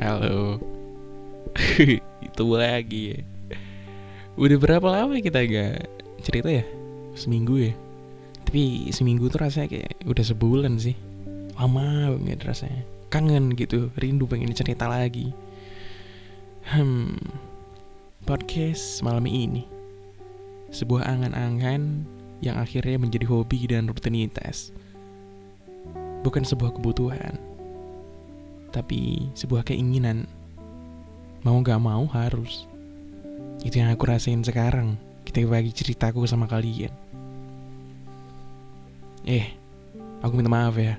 Halo. Itu lagi ya. Udah berapa lama kita gak cerita ya? Seminggu ya? Tapi seminggu tuh rasanya kayak udah sebulan sih. Lama banget rasanya. Kangen gitu, rindu pengen cerita lagi. Hmm. Podcast malam ini. Sebuah angan-angan yang akhirnya menjadi hobi dan rutinitas. Bukan sebuah kebutuhan, tapi sebuah keinginan. Mau gak mau harus. Itu yang aku rasain sekarang. Kita bagi ceritaku sama kalian. Eh, aku minta maaf ya.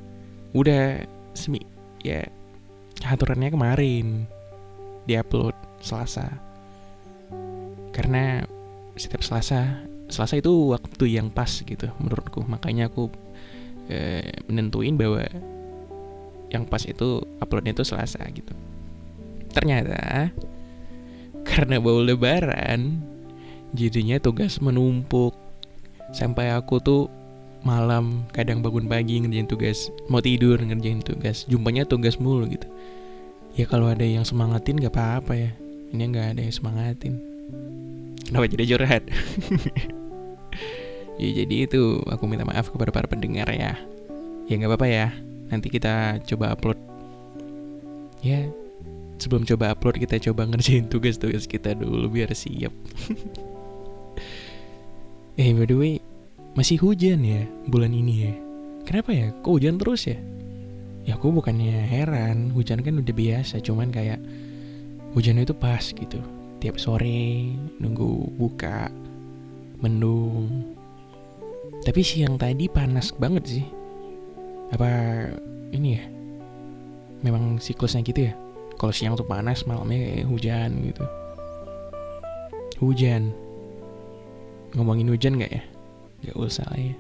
Udah semi ya aturannya kemarin diupload Selasa. Karena setiap Selasa, Selasa itu waktu yang pas gitu menurutku. Makanya aku eh, menentuin bahwa yang pas itu uploadnya itu Selasa gitu. Ternyata karena bau lebaran jadinya tugas menumpuk. Sampai aku tuh malam kadang bangun pagi ngerjain tugas mau tidur ngerjain tugas jumpanya tugas mulu gitu. Ya kalau ada yang semangatin gak apa-apa ya ini nggak ada yang semangatin. Kenapa jadi curhat? Ya jadi itu aku minta maaf kepada para pendengar ya. Ya nggak apa-apa ya nanti kita coba upload. Ya sebelum coba upload kita coba ngerjain tugas-tugas kita dulu biar siap. Eh by the way masih hujan ya bulan ini ya? Kenapa ya? Kok hujan terus ya? Ya aku bukannya heran. Hujan kan udah biasa cuman kayak hujan itu pas gitu. Tiap sore nunggu buka mendung. Tapi siang tadi panas banget sih apa ini ya? Memang siklusnya gitu ya? Kalau siang tuh panas malamnya kayak hujan gitu. Hujan. Ngomongin hujan nggak ya? Gak usah lah ya.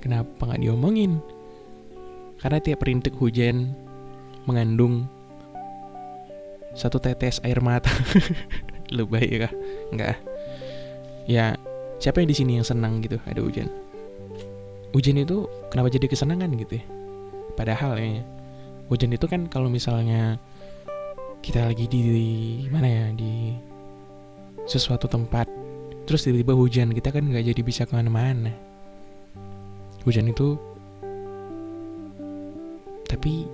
Kenapa nggak diomongin? Karena tiap rintik hujan Mengandung Satu tetes air mata. Lebay kah? Enggak Ya Siapa yang di sini yang senang gitu? Ada hujan Hujan itu kenapa jadi kesenangan gitu ya? Padahal ya Hujan itu kan kalau misalnya Kita lagi di, di Mana ya Di Sesuatu tempat terus tiba-tiba hujan kita kan nggak jadi bisa ke mana-mana. Hujan itu tapi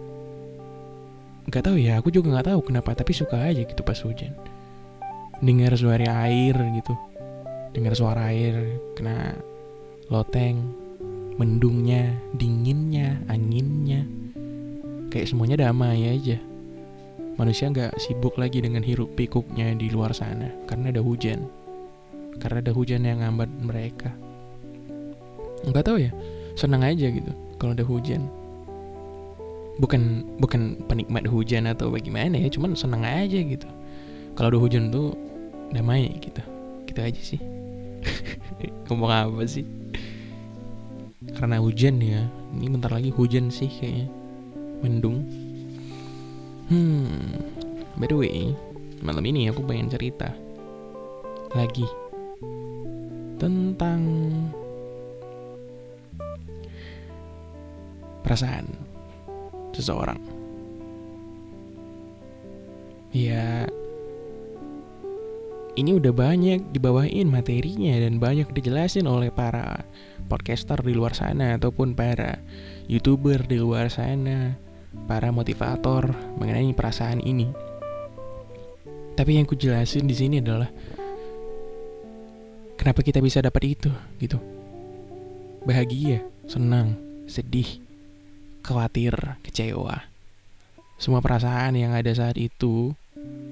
nggak tahu ya aku juga nggak tahu kenapa tapi suka aja gitu pas hujan. Dengar suara air gitu dengar suara air kena loteng mendungnya dinginnya anginnya. Kayak semuanya damai aja. Manusia nggak sibuk lagi dengan hiruk pikuknya di luar sana karena ada hujan. Karena ada hujan yang ngambat mereka. Nggak tahu ya senang aja gitu kalau ada hujan. Bukan bukan penikmat hujan atau bagaimana ya cuman senang aja gitu. Kalau ada hujan tuh damai gitu. Gitu aja sih. Ngomong apa sih karena hujan ya. Ini bentar lagi hujan sih kayaknya. Mendung. Hmm by the way malam ini aku pengen cerita lagi tentang perasaan seseorang. Ya, ini udah banyak dibawain materinya dan banyak dijelasin oleh para podcaster di luar sana ataupun para youtuber di luar sana, para motivator mengenai perasaan ini. Tapi yang ku jelasin di sini adalah kenapa kita bisa dapat itu gitu. Bahagia, senang, sedih, khawatir, kecewa. Semua perasaan yang ada saat itu,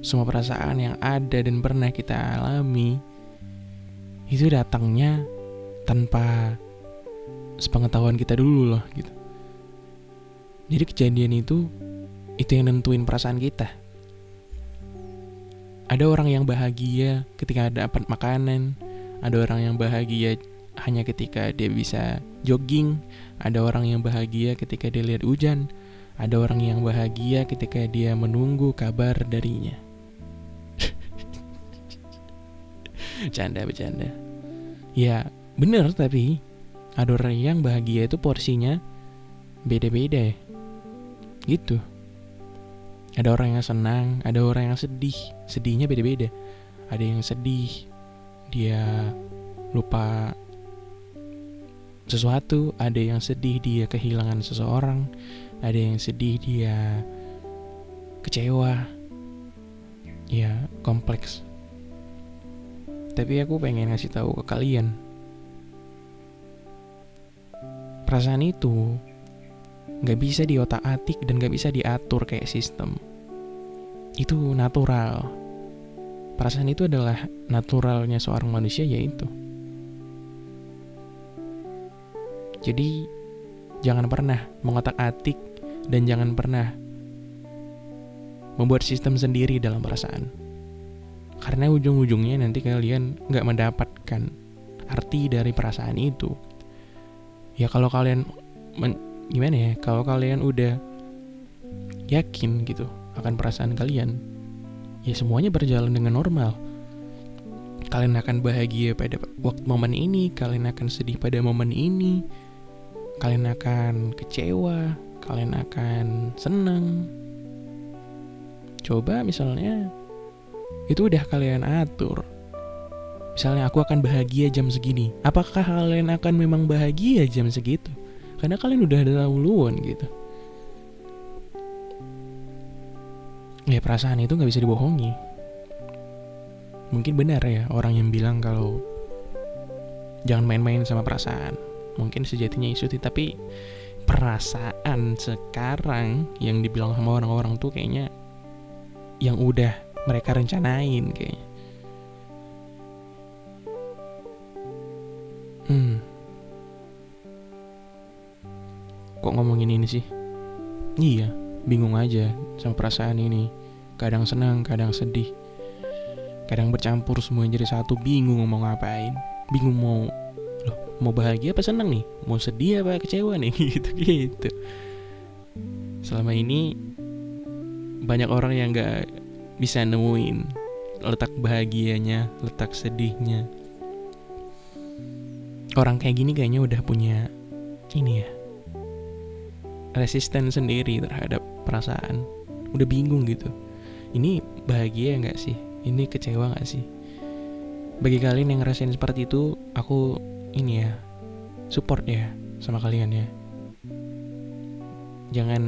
semua perasaan yang ada dan pernah kita alami, itu datangnya tanpa sepengetahuan kita dulu loh gitu. Jadi kejadian itu, itu yang nentuin perasaan kita. Ada orang yang bahagia ketika dapat makanan, ada orang yang bahagia hanya ketika dia bisa jogging, ada orang yang bahagia ketika dia lihat hujan, ada orang yang bahagia ketika dia menunggu kabar darinya. Canda bercanda. Ya, bener tapi ada orang yang bahagia itu porsinya beda-beda ya. Gitu. Ada orang yang senang, ada orang yang sedih. Sedihnya beda-beda. Ada yang sedih, dia lupa sesuatu, ada yang sedih dia kehilangan seseorang, ada yang sedih dia kecewa. Ya, kompleks. Tapi aku pengen ngasih tahu ke kalian. Perasaan itu nggak bisa diotak-atik dan nggak bisa diatur kayak sistem. Itu natural Perasaan itu adalah naturalnya seorang manusia yaitu. Jadi jangan pernah mengotak-atik dan jangan pernah membuat sistem sendiri dalam perasaan. Karena ujung-ujungnya nanti kalian nggak mendapatkan arti dari perasaan itu. Ya kalau kalian gimana ya? Kalau kalian udah yakin gitu akan perasaan kalian, ya semuanya berjalan dengan normal. Kalian akan bahagia pada waktu momen ini, kalian akan sedih pada momen ini, kalian akan kecewa, kalian akan senang. Coba misalnya itu udah kalian atur. Misalnya aku akan bahagia jam segini. Apakah kalian akan memang bahagia jam segitu? Karena kalian udah ada dahuluan gitu. ya perasaan itu nggak bisa dibohongi mungkin benar ya orang yang bilang kalau jangan main-main sama perasaan mungkin sejatinya isu tapi perasaan sekarang yang dibilang sama orang-orang tuh kayaknya yang udah mereka rencanain kayaknya hmm kok ngomongin ini sih iya bingung aja sama perasaan ini. Kadang senang, kadang sedih. Kadang bercampur semua jadi satu, bingung mau ngapain. Bingung mau mau bahagia apa senang nih? Mau sedih apa kecewa nih? Gitu-gitu. Selama ini banyak orang yang gak bisa nemuin letak bahagianya, letak sedihnya. Orang kayak gini kayaknya udah punya ini ya resisten sendiri terhadap perasaan udah bingung gitu ini bahagia nggak sih ini kecewa nggak sih bagi kalian yang ngerasain seperti itu aku ini ya support ya sama kalian ya jangan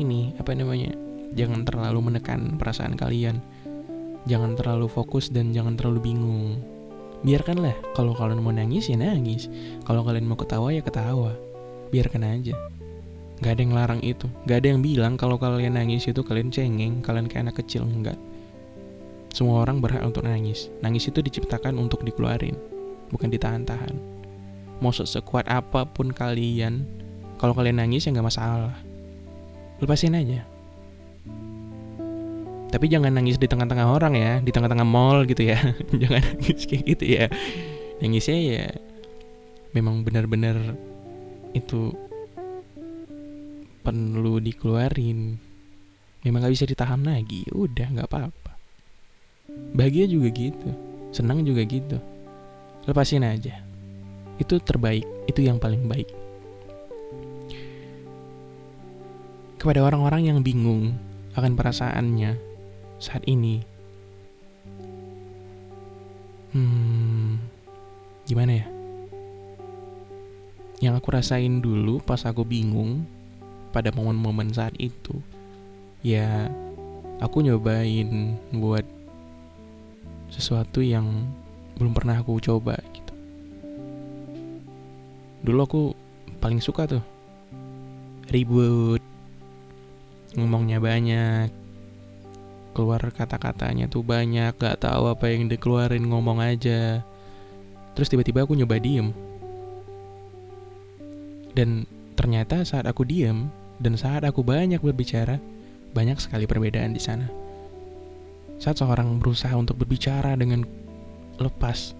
ini apa namanya jangan terlalu menekan perasaan kalian jangan terlalu fokus dan jangan terlalu bingung biarkanlah kalau kalian mau nangis ya nangis kalau kalian mau ketawa ya ketawa biarkan aja Gak ada yang larang itu. Gak ada yang bilang kalau kalian nangis itu kalian cengeng, kalian kayak anak kecil. Enggak. Semua orang berhak untuk nangis. Nangis itu diciptakan untuk dikeluarin, bukan ditahan-tahan. Mau sekuat apa pun kalian, kalau kalian nangis ya nggak masalah. Lepasin aja. Tapi jangan nangis di tengah-tengah orang ya, di tengah-tengah mall gitu ya. jangan nangis kayak gitu ya. Nangisnya ya memang benar-benar itu perlu dikeluarin memang gak bisa ditahan lagi udah nggak apa-apa bahagia juga gitu senang juga gitu lepasin aja. Itu terbaik itu yang paling baik. Kepada orang-orang yang bingung akan perasaannya saat ini hmm gimana ya? Yang aku rasain dulu pas aku bingung pada momen-momen saat itu ya aku nyobain buat sesuatu yang belum pernah aku coba gitu. Dulu aku paling suka tuh ribut ngomongnya banyak keluar kata-katanya tuh banyak gak tahu apa yang dikeluarin ngomong aja. Terus tiba-tiba aku nyoba diem. Dan ternyata saat aku diem dan saat aku banyak berbicara, banyak sekali perbedaan di sana. Saat seorang berusaha untuk berbicara dengan lepas,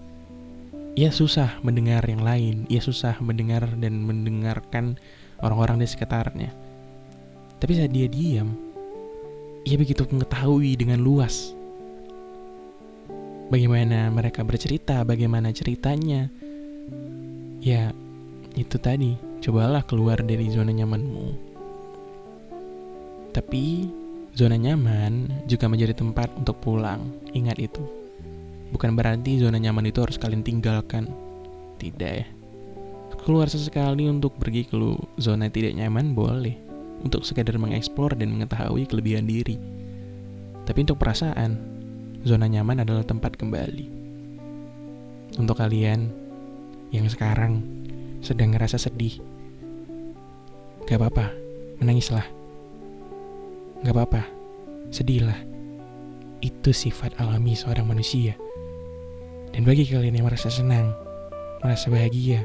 ia susah mendengar yang lain, ia susah mendengar dan mendengarkan orang-orang di sekitarnya. Tapi saat dia diam, ia begitu mengetahui dengan luas bagaimana mereka bercerita, bagaimana ceritanya. Ya, itu tadi, cobalah keluar dari zona nyamanmu. Tapi Zona nyaman juga menjadi tempat untuk pulang. Ingat itu. Bukan berarti zona nyaman itu harus kalian tinggalkan. Tidak ya. Keluar sesekali untuk pergi ke zona tidak nyaman boleh. Untuk sekadar mengeksplor dan mengetahui kelebihan diri. Tapi untuk perasaan, zona nyaman adalah tempat kembali. Untuk kalian yang sekarang sedang ngerasa sedih, gak apa-apa, menangislah. Gak apa-apa, sedihlah. Itu sifat alami seorang manusia. Dan bagi kalian yang merasa senang, merasa bahagia,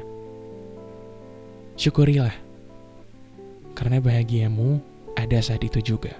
syukurilah. Karena bahagiamu ada saat itu juga.